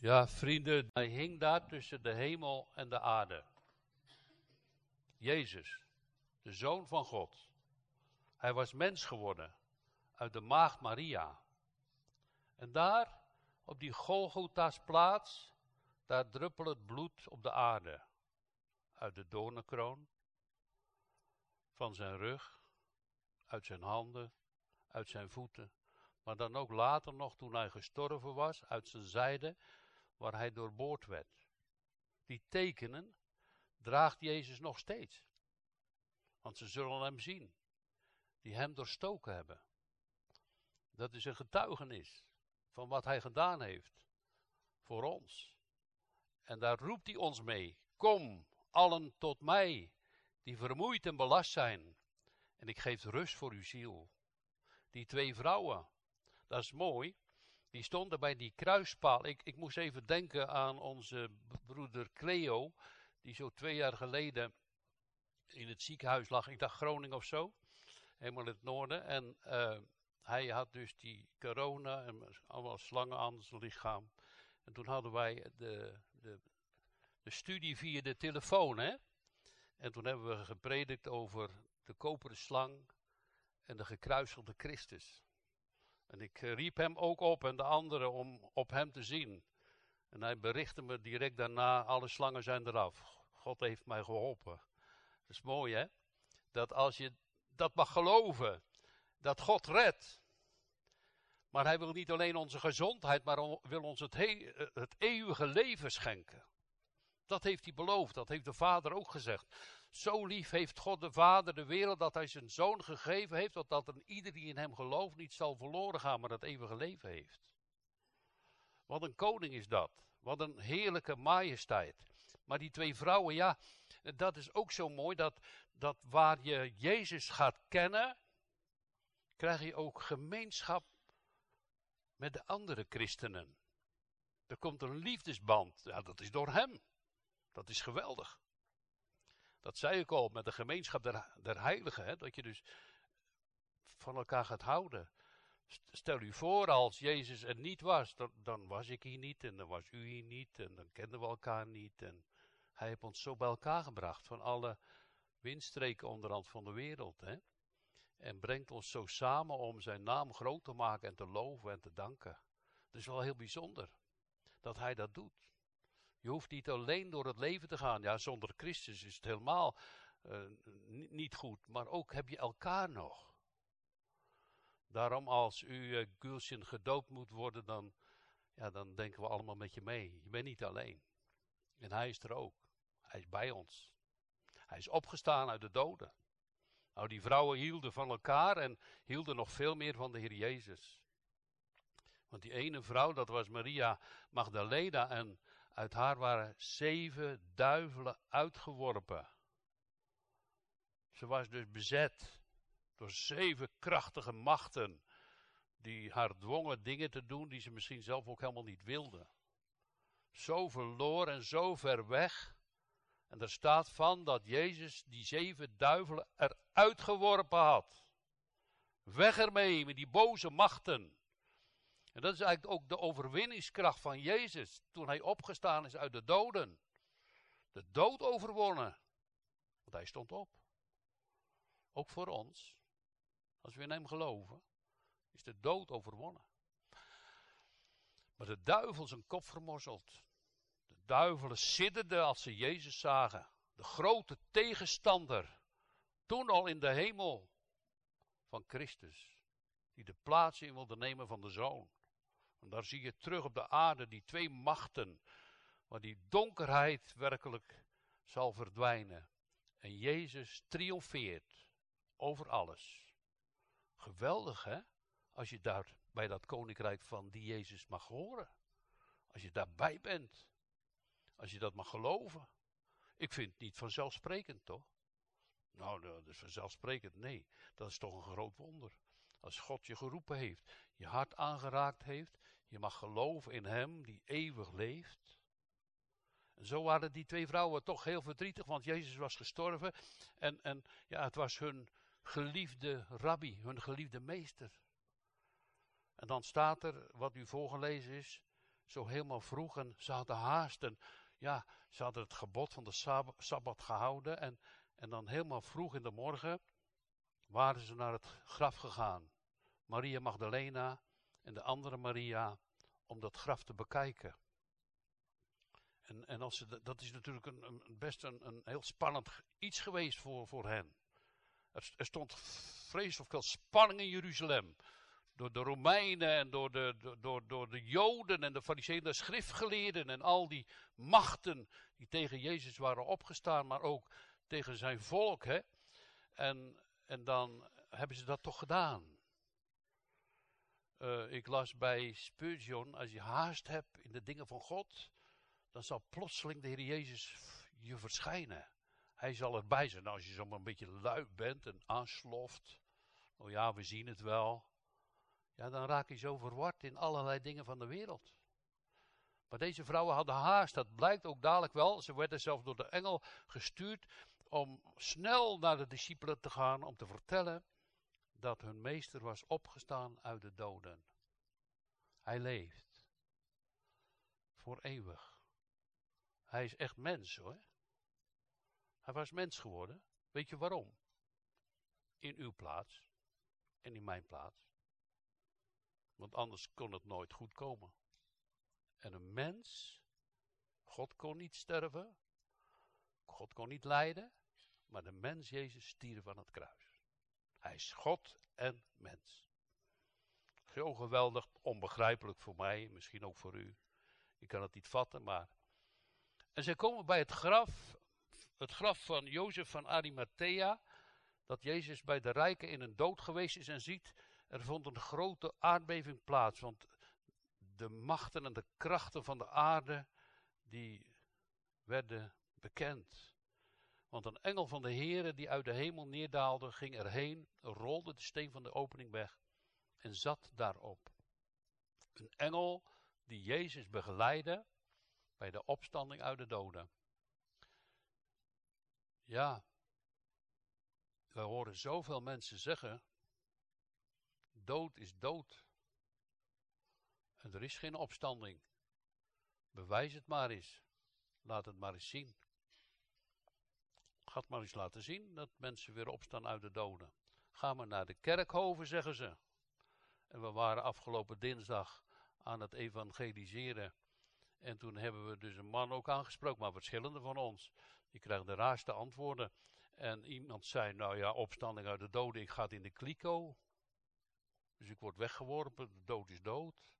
Ja, vrienden, hij hing daar tussen de hemel en de aarde. Jezus, de Zoon van God. Hij was mens geworden uit de maagd Maria. En daar, op die Golgotha's plaats, daar druppelt het bloed op de aarde. Uit de doornenkroon, van zijn rug, uit zijn handen, uit zijn voeten. Maar dan ook later nog, toen hij gestorven was, uit zijn zijde, waar hij doorboord werd. Die tekenen draagt Jezus nog steeds. Want ze zullen hem zien, die hem doorstoken hebben. Dat is een getuigenis van wat hij gedaan heeft voor ons. En daar roept hij ons mee: Kom, allen tot mij, die vermoeid en belast zijn, en ik geef rust voor uw ziel. Die twee vrouwen, dat is mooi, die stonden bij die kruispaal. Ik, ik moest even denken aan onze broeder Cleo, die zo twee jaar geleden in het ziekenhuis lag. Ik dacht Groningen of zo, helemaal in het noorden. En uh, hij had dus die corona en allemaal slangen aan zijn lichaam. En toen hadden wij de, de, de studie via de telefoon, hè. En toen hebben we gepredikt over de koperen slang en de gekruiselde Christus. En ik eh, riep hem ook op en de anderen om op hem te zien. En hij berichtte me direct daarna, alle slangen zijn eraf. God heeft mij geholpen. Dat is mooi hè? Dat als je dat mag geloven, dat God redt. Maar hij wil niet alleen onze gezondheid, maar wil ons het, het eeuwige leven schenken. Dat heeft hij beloofd, dat heeft de Vader ook gezegd. Zo lief heeft God de Vader de wereld dat hij zijn zoon gegeven heeft, dat een ieder die in hem gelooft niet zal verloren gaan, maar het eeuwige leven heeft. Wat een koning is dat. Wat een heerlijke majesteit. Maar die twee vrouwen, ja, dat is ook zo mooi, dat, dat waar je Jezus gaat kennen, krijg je ook gemeenschap met de andere christenen. Er komt een liefdesband, ja, dat is door hem. Dat is geweldig. Dat zei ik al met de gemeenschap der, der heiligen, hè, dat je dus van elkaar gaat houden. Stel u voor, als Jezus er niet was, dan, was ik hier niet en dan was u hier niet en dan kenden we elkaar niet. En hij heeft ons zo bij elkaar gebracht van alle windstreken onderhand van de wereld. Hè? En brengt ons zo samen om zijn naam groot te maken en te loven en te danken. Dat is wel heel bijzonder dat hij dat doet. Je hoeft niet alleen door het leven te gaan. Ja, zonder Christus is het helemaal uh, niet goed. Maar ook heb je elkaar nog. Daarom als u, uh, Gulsjen, gedoopt moet worden, dan, ja, dan denken we allemaal met je mee. Je bent niet alleen. En hij is er ook. Hij is bij ons. Hij is opgestaan uit de doden. Nou, die vrouwen hielden van elkaar en hielden nog veel meer van de Heer Jezus. Want die ene vrouw, dat was Maria Magdalena en uit haar waren zeven duivelen uitgeworpen. Ze was dus bezet door zeven krachtige machten die haar dwongen dingen te doen die ze misschien zelf ook helemaal niet wilde. Zo verloren en zo ver weg. En er staat van dat Jezus die zeven duivelen eruit geworpen had. Weg ermee met die boze machten. En dat is eigenlijk ook de overwinningskracht van Jezus toen hij opgestaan is uit de doden. De dood overwonnen. Want hij stond op. Ook voor ons, als we in hem geloven, is de dood overwonnen. Maar de duivel zijn kop vermorzeld. De duivelen sidderden als ze Jezus zagen. De grote tegenstander. Toen al in de hemel van Christus. Die de plaats in wilde nemen van de zoon. En daar zie je terug op de aarde die twee machten, waar die donkerheid werkelijk zal verdwijnen. En Jezus triomfeert over alles. Geweldig hè, als je daar bij dat koninkrijk van die Jezus mag horen. Als je daarbij bent. Als je dat mag geloven. Ik vind het niet vanzelfsprekend toch? Nou, dat is vanzelfsprekend. Nee, dat is toch een groot wonder. Als God je geroepen heeft, je hart aangeraakt heeft, je mag geloven in Hem die eeuwig leeft. En zo waren die twee vrouwen toch heel verdrietig, want Jezus was gestorven. En, en ja, het was hun geliefde rabbi, hun geliefde meester. En dan staat er, wat u voorgelezen is, zo helemaal vroeg en ze hadden haast. En ja, ze hadden het gebod van de Sabbat gehouden. En, en dan helemaal vroeg in de morgen waren ze naar het graf gegaan. Maria Magdalena en de andere Maria om dat graf te bekijken. En, en als ze, dat is natuurlijk een, een best een, een, heel spannend iets geweest voor, voor hen. Er, er stond vreselijk veel spanning in Jeruzalem. Door de Romeinen en door de, door, door de Joden en de Fariseeën, de schriftgeleerden en al die machten die tegen Jezus waren opgestaan, maar ook tegen zijn volk. Hè? En, en dan hebben ze dat toch gedaan. Uh, ik las bij Spurgeon, als je haast hebt in de dingen van God, dan zal plotseling de Heer Jezus je verschijnen. Hij zal erbij zijn. Nou, als je zomaar een beetje lui bent en aansloft, oh ja, we zien het wel. Ja, dan raak je zo verward in allerlei dingen van de wereld. Maar deze vrouwen hadden haast, dat blijkt ook dadelijk wel. Ze werden zelfs door de engel gestuurd om snel naar de discipelen te gaan om te vertellen dat hun meester was opgestaan uit de doden. Hij leeft. Voor eeuwig. Hij is echt mens hoor. Hij was mens geworden. Weet je waarom? In uw plaats en in mijn plaats. Want anders kon het nooit goed komen. En een mens, God kon niet sterven, God kon niet lijden, maar de mens Jezus stierf aan het kruis. Hij is God en mens. Heel geweldig, onbegrijpelijk voor mij, misschien ook voor u. Ik kan het niet vatten, maar. En zij komen bij het graf, het graf van Jozef van Arimathea, dat Jezus bij de rijken in een dood geweest is en ziet, er vond een grote aardbeving plaats, want de machten en de krachten van de aarde, die werden bekend. Want een engel van de Heere die uit de hemel neerdaalde, ging erheen, rolde de steen van de opening weg en zat daarop. Een engel die Jezus begeleidde bij de opstanding uit de doden. Ja, we horen zoveel mensen zeggen, dood is dood. En er is geen opstanding. Bewijs het maar eens. Laat het maar eens zien. Ga het maar eens laten zien dat mensen weer opstaan uit de doden. Ga maar naar de kerkhoven, zeggen ze. En we waren afgelopen dinsdag aan het evangeliseren. En toen hebben we dus een man ook aangesproken, maar verschillende van ons. Die krijgen de raarste antwoorden. En iemand zei, nou ja, opstanding uit de doden, ik ga in de kliko. Dus ik word weggeworpen, de dood is dood.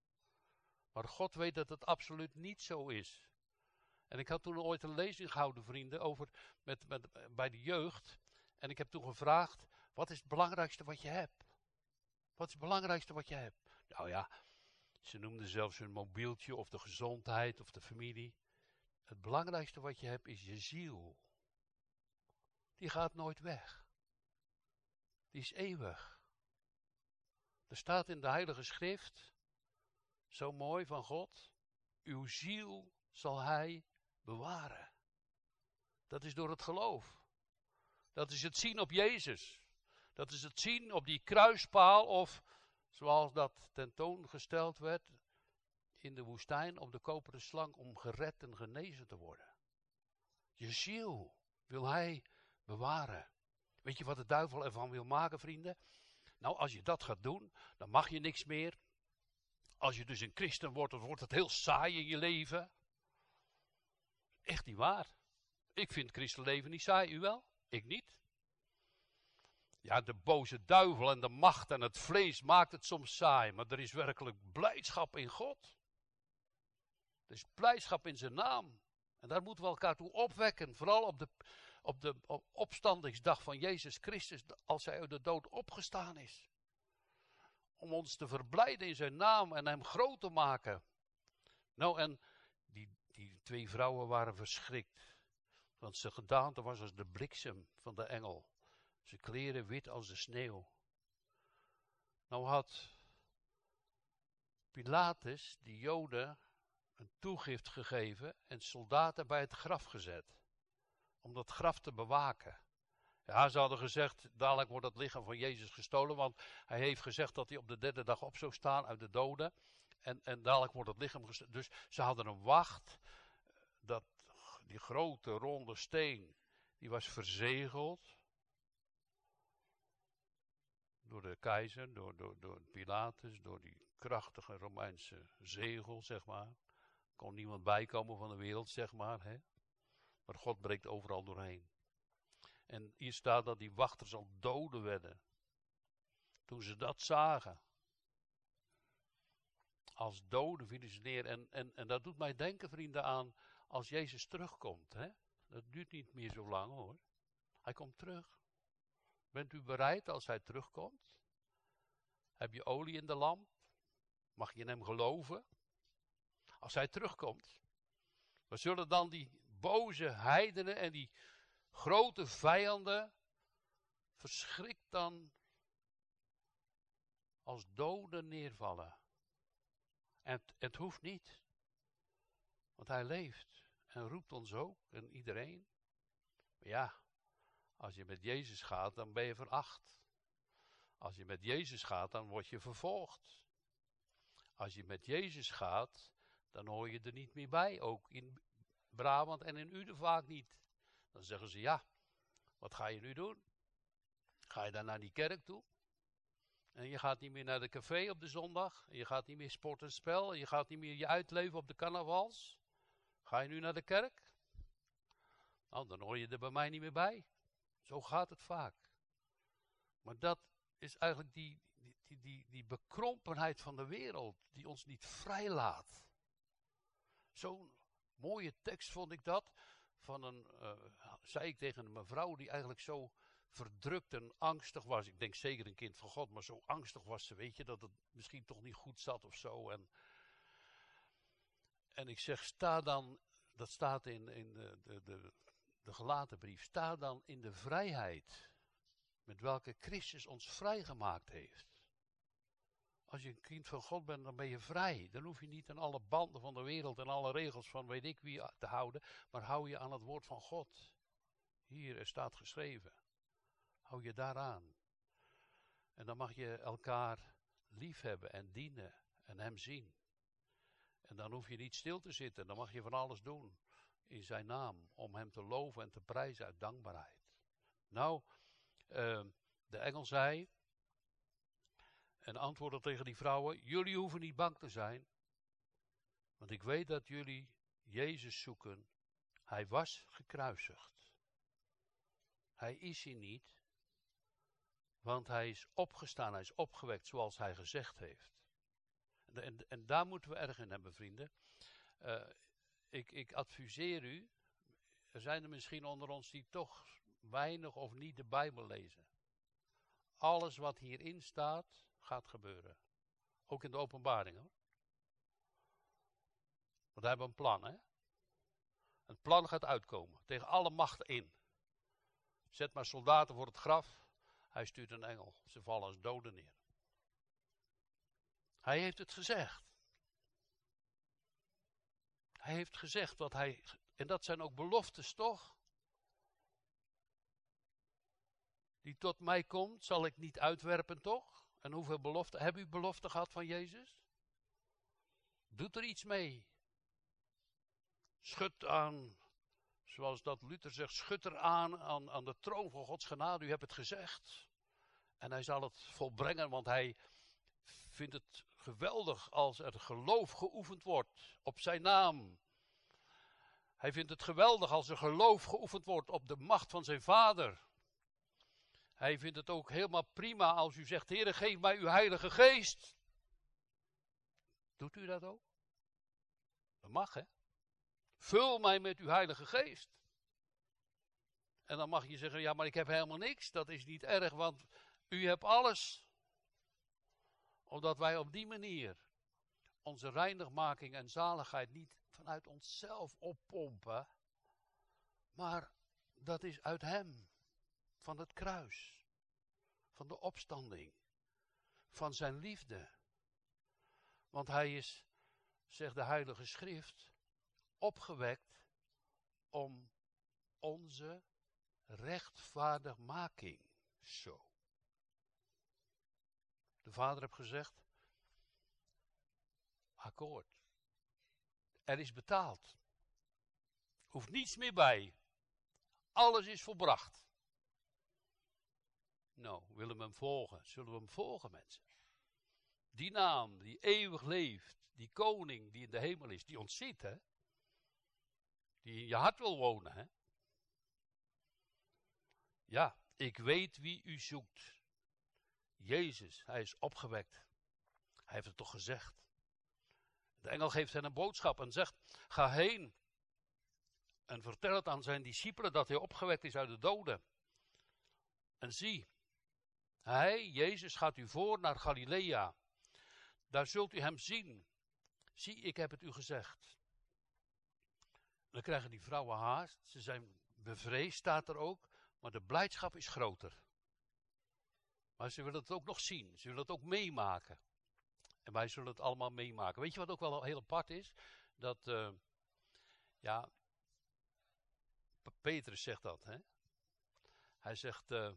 Maar God weet dat het absoluut niet zo is. En ik had toen ooit een lezing gehouden, vrienden, over met, met, bij de jeugd. En ik heb toen gevraagd, wat is het belangrijkste wat je hebt? Wat is het belangrijkste wat je hebt? Nou ja, ze noemden zelfs hun mobieltje of de gezondheid of de familie. Het belangrijkste wat je hebt is je ziel. Die gaat nooit weg. Die is eeuwig. Er staat in de Heilige Schrift, zo mooi van God, uw ziel zal Hij bewaren. Dat is door het geloof. Dat is het zien op Jezus. Dat is het zien op die kruispaal of zoals dat tentoongesteld werd in de woestijn op de koperen slang om gered en genezen te worden. Je ziel wil hij bewaren. Weet je wat de duivel ervan wil maken, vrienden? Nou, als je dat gaat doen, dan mag je niks meer. Als je dus een christen wordt, dan wordt het heel saai in je leven. Echt niet waar. Ik vind christenleven niet saai, u wel? Ik niet. Ja, de boze duivel en de macht en het vlees maakt het soms saai, maar er is werkelijk blijdschap in God. Er is blijdschap in zijn naam. En daar moeten we elkaar toe opwekken, vooral op de, op de opstandingsdag van Jezus Christus, als hij uit de dood opgestaan is. Om ons te verblijden in zijn naam en hem groot te maken. Nou, en twee vrouwen waren verschrikt, want zijn gedaante was als de bliksem van de engel. Zijn kleren wit als de sneeuw. Nou had Pilatus, die Joden, een toegift gegeven en soldaten bij het graf gezet. Om dat graf te bewaken. Ja, ze hadden gezegd, dadelijk wordt het lichaam van Jezus gestolen, want hij heeft gezegd dat hij op de derde dag op zou staan uit de doden. En, en dadelijk wordt het lichaam gesteld. Dus ze hadden een wacht. Dat, die grote ronde steen, die was verzegeld. Door de keizer, door, door, door Pilatus, door die krachtige Romeinse zegel, zeg maar. Kon niemand bijkomen van de wereld, zeg maar. Hè? Maar God breekt overal doorheen. En hier staat dat die wachters al doden werden. Toen ze dat zagen. Als doden vielen ze neer. En, en, en dat doet mij denken, vrienden, aan als Jezus terugkomt. Hè? Dat duurt niet meer zo lang hoor. Hij komt terug. Bent u bereid als hij terugkomt? Heb je olie in de lamp? Mag je in hem geloven? Als hij terugkomt. We zullen dan die boze heidenen en die grote vijanden verschrikt dan als doden neervallen. En het hoeft niet. Want hij leeft en roept ons ook en iedereen. Ja, als je met Jezus gaat, dan ben je veracht. Als je met Jezus gaat, dan word je vervolgd. Als je met Jezus gaat, dan hoor je er niet meer bij. Ook in Brabant en in Uden vaak niet. Dan zeggen ze, ja, wat ga je nu doen? Ga je dan naar die kerk toe? En je gaat niet meer naar de café op de zondag. En je gaat niet meer sporten en spel. En je gaat niet meer je uitleven op de carnavals. Ga je nu naar de kerk? Nou, dan hoor je er bij mij niet meer bij. Zo gaat het vaak. Maar dat is eigenlijk die, die, die, die bekrompenheid van de wereld die ons niet vrijlaat. Zo'n mooie tekst vond ik dat. Van een, uh, zei ik tegen een mevrouw die eigenlijk zo verdrukt en angstig was. Ik denk zeker een kind van God, maar zo angstig was ze, weet je, dat het misschien toch niet goed zat of zo. En, en ik zeg, sta dan, dat staat in, in de, de, de, de gelaten brief, sta dan in de vrijheid met welke Christus ons vrijgemaakt heeft. Als je een kind van God bent, dan ben je vrij. Dan hoef je niet aan alle banden van de wereld en alle regels van weet ik wie te houden, maar hou je aan het woord van God. Hier, er staat geschreven. Hou je daaraan. En dan mag je elkaar liefhebben en dienen en hem zien. En dan hoef je niet stil te zitten, dan mag je van alles doen in zijn naam, om hem te loven en te prijzen uit dankbaarheid. Nou, uh, de engel zei, en antwoordde tegen die vrouwen: Jullie hoeven niet bang te zijn, want ik weet dat jullie Jezus zoeken. Hij was gekruisigd. Hij is hier niet, want hij is opgestaan, hij is opgewekt zoals hij gezegd heeft. En, en, daar moeten we erg in hebben, vrienden. Uh, ik, ik adviseer u, er zijn er misschien onder ons die toch weinig of niet de Bijbel lezen. Alles wat hierin staat, gaat gebeuren. Ook in de openbaring hoor. Want we hebben een plan hè. Het plan gaat uitkomen. Tegen alle machten in. Zet maar soldaten voor het graf. Hij stuurt een engel. Ze vallen als doden neer. Hij heeft het gezegd. Hij heeft gezegd wat hij. En dat zijn ook beloftes, toch? Die tot mij komt, zal ik niet uitwerpen, toch? En hoeveel beloften? Heb u belofte gehad van Jezus? Doet er iets mee. Schud aan, zoals dat Luther zegt, schud er aan, aan aan de troon van Gods genade. U hebt het gezegd. En hij zal het volbrengen, want hij vindt het geweldig als er geloof geoefend wordt op zijn naam. Hij vindt het geweldig als er geloof geoefend wordt op de macht van zijn vader. Hij vindt het ook helemaal prima als u zegt, Heer, geef mij uw heilige geest. Doet u dat ook? Dat mag, hè? Vul mij met uw heilige geest. En dan mag je zeggen, ja, maar ik heb helemaal niks. Dat is niet erg, want u hebt alles. Omdat wij op die manier onze reinigmaking en zaligheid niet vanuit onszelf oppompen, maar dat is uit Hem van het kruis, van de opstanding, van zijn liefde. Want hij is, zegt de Heilige Schrift, opgewekt om onze rechtvaardigmaking. Zo. De Vader heeft gezegd, Akkoord. Er is betaald. Hoeft niets meer bij. Alles is volbracht. Nou, willen we hem volgen? Zullen we hem volgen, mensen? Die naam die eeuwig leeft, die koning die in de hemel is, die ons ziet, hè? Die in je hart wil wonen, hè? Ja, ik weet wie u zoekt. Jezus, hij is opgewekt. Hij heeft het toch gezegd. De engel geeft hen een boodschap en zegt: Ga heen en vertel het aan zijn discipelen dat hij opgewekt is uit de doden. En zie, hij, Jezus, gaat u voor naar Galilea. Daar zult u hem zien. Zie, ik heb het u gezegd. Dan krijgen die vrouwen haast. Ze zijn bevreesd, staat er ook. Maar de blijdschap is groter. Maar ze willen het ook nog zien. Ze willen het ook meemaken. En wij zullen het allemaal meemaken. Weet je wat ook wel heel apart is? Dat, uh, ja, Petrus zegt dat, hè? Hij zegt, uh,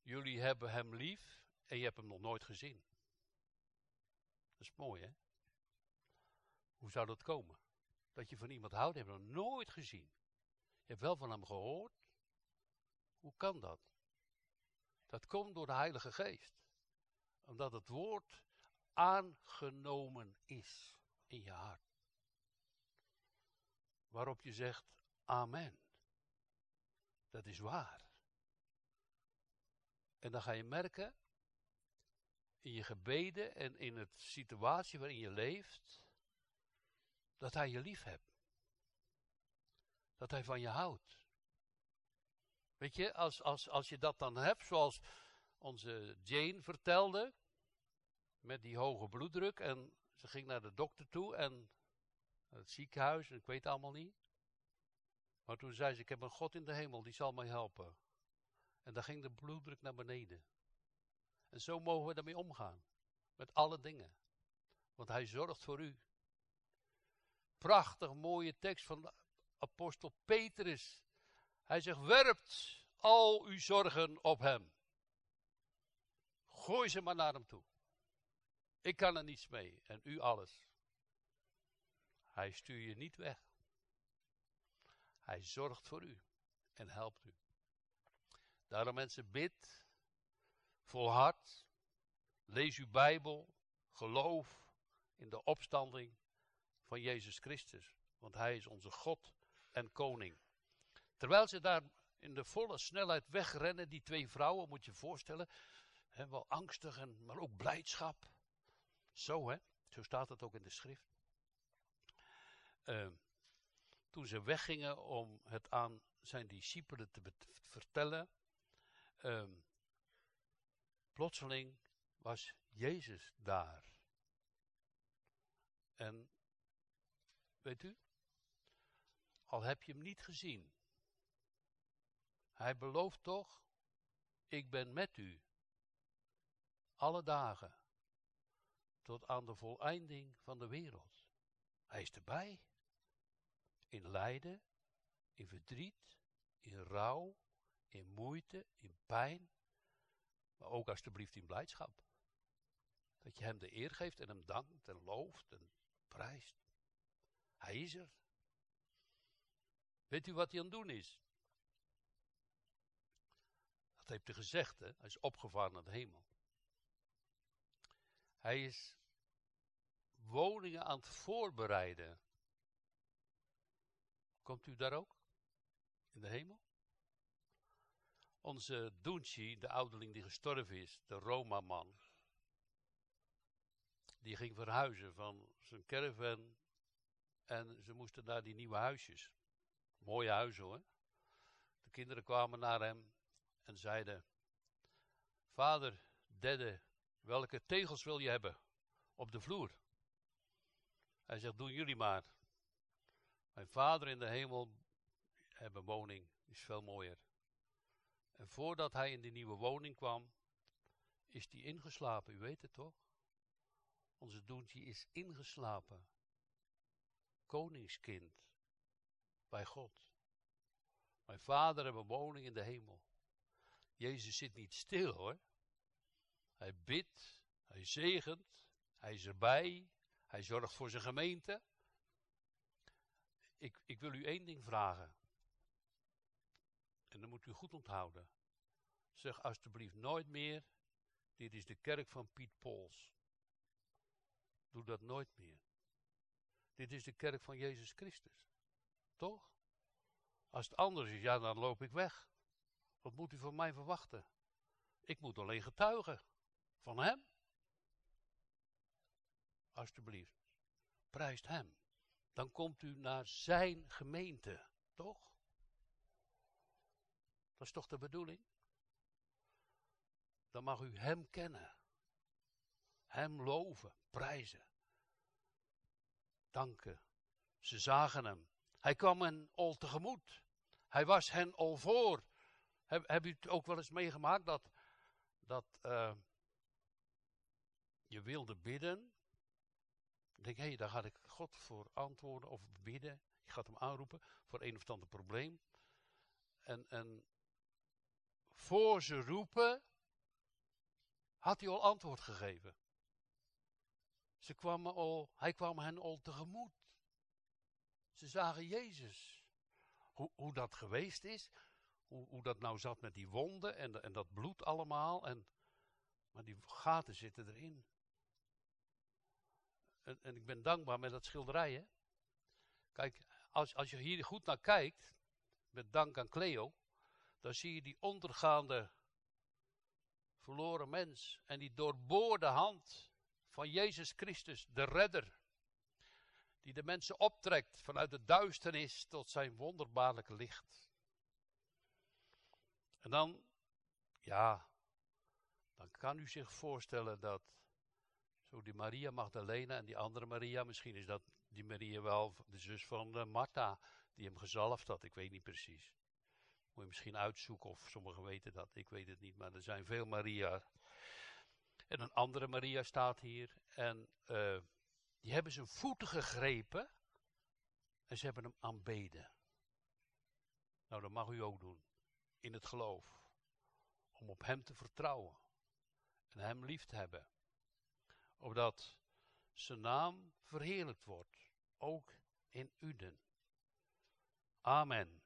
jullie hebben hem lief en je hebt hem nog nooit gezien. Dat is mooi, hè? Hoe zou dat komen? Dat je van iemand houdt, heb je nog nooit gezien. Je hebt wel van hem gehoord. Hoe kan dat? Dat komt door de Heilige Geest. Omdat het woord aangenomen is in je hart. Waarop je zegt, amen. Dat is waar. En dan ga je merken in je gebeden en in het situatie waarin je leeft, dat hij je lief hebt. Dat hij van je houdt. Weet je, als, als, als je dat dan hebt, zoals onze Jane vertelde, met die hoge bloeddruk, en ze ging naar de dokter toe en het ziekenhuis, en ik weet allemaal niet. Maar toen zei ze, ik heb een God in de hemel, die zal mij helpen. En dan ging de bloeddruk naar beneden. En zo mogen we daarmee omgaan. Met alle dingen. Want hij zorgt voor u. Prachtig mooie tekst van apostel Petrus. Hij zegt, werpt al uw zorgen op hem. Gooi ze maar naar hem toe. Ik kan er niets mee en u alles. Hij stuurt je niet weg. Hij zorgt voor u en helpt u. Daarom mensen, bid, volhard, lees uw Bijbel, geloof in de opstanding van Jezus Christus. Want Hij is onze God en Koning. Terwijl ze daar in de volle snelheid wegrennen, die twee vrouwen, moet je je voorstellen, wel angstig, en, maar ook blijdschap. Zo hè, zo staat het ook in de schrift. Uh, toen ze weggingen om het aan zijn discipelen te vertellen, um, plotseling was Jezus daar. En weet u, al heb je hem niet gezien, hij belooft toch, ik ben met u, alle dagen, tot aan de voleinding van de wereld. Hij is erbij in lijden, in verdriet, in rouw, in moeite, in pijn, maar ook alstublieft in blijdschap. Dat je hem de eer geeft en hem dankt en looft en prijst. Hij is er. Weet u wat hij aan het doen is? Heeft hij gezegd, hè? Hij is opgevaren naar de hemel. Hij is woningen aan het voorbereiden Komt u daar ook? In de hemel? Onze Dunci, de ouderling die gestorven is, de Roma-man, die ging verhuizen van zijn caravan en ze moesten naar die nieuwe huisjes. Mooie huizen hoor. De kinderen kwamen naar hem en zeiden: Vader, derde, welke tegels wil je hebben op de vloer? Hij zegt: Doen jullie maar. Mijn vader in de hemel hebben woning is veel mooier. En voordat hij in die nieuwe woning kwam, is hij ingeslapen. U weet het toch? Onze Doentje is ingeslapen. Koningskind bij God. Mijn vader hebben woning in de hemel. Jezus zit niet stil hoor. Hij bidt, hij zegent, hij is erbij, Hij zorgt voor zijn gemeente. Ik, ik wil u één ding vragen. En dan moet u goed onthouden. Zeg alstublieft nooit meer, dit is de kerk van Piet Pols. Doe dat nooit meer. Dit is de kerk van Jezus Christus. Toch? Als het anders is, ja, dan loop ik weg. Wat moet u van mij verwachten? Ik moet alleen getuigen van Hem. Alsjeblieft. Prijst Hem. Dan komt u naar Zijn gemeente, toch? Dat is toch de bedoeling? Dan mag u Hem kennen. Hem loven, prijzen. Danken. Ze zagen Hem. Hij kwam hen al tegemoet. Hij was hen al voor. Heb, heb het ook wel eens meegemaakt dat, dat uh, je wilde bidden? Ik denk, hé, hey, daar ga ik God voor antwoorden of bidden. Je gaat hem aanroepen voor een of ander probleem. En, en voor ze roepen, had hij al antwoord gegeven. Ze kwamen al, hij kwam hen al tegemoet. Ze zagen Jezus. Hoe, hoe dat geweest is, hoe, hoe dat nou zat met die wonden en, en dat bloed allemaal. En, maar die gaten zitten erin. En, en ik ben dankbaar met dat schilderij. Hè? Kijk, als, als je hier goed naar kijkt, met dank aan Cleo, dan zie je die ondergaande verloren mens en die doorboorde hand van Jezus Christus, de redder die de mensen optrekt vanuit de duisternis tot zijn wonderbaarlijke licht. En dan, ja, dan kan u zich voorstellen dat zo die Maria Magdalena en die andere Maria, misschien is dat die Maria wel de zus van uh, Martha, die hem gezalfd had, ik weet niet precies. Moet je misschien uitzoeken of sommigen weten dat, ik weet het niet, maar er zijn veel Maria's. En een andere Maria staat hier en... Uh, die hebben zijn voeten gegrepen en ze hebben hem aanbeden. Nou, dat mag u ook doen. In het geloof. Om op hem te vertrouwen. En hem lief te hebben. Opdat zijn naam verheerlijkt wordt. Ook in Uden. Amen.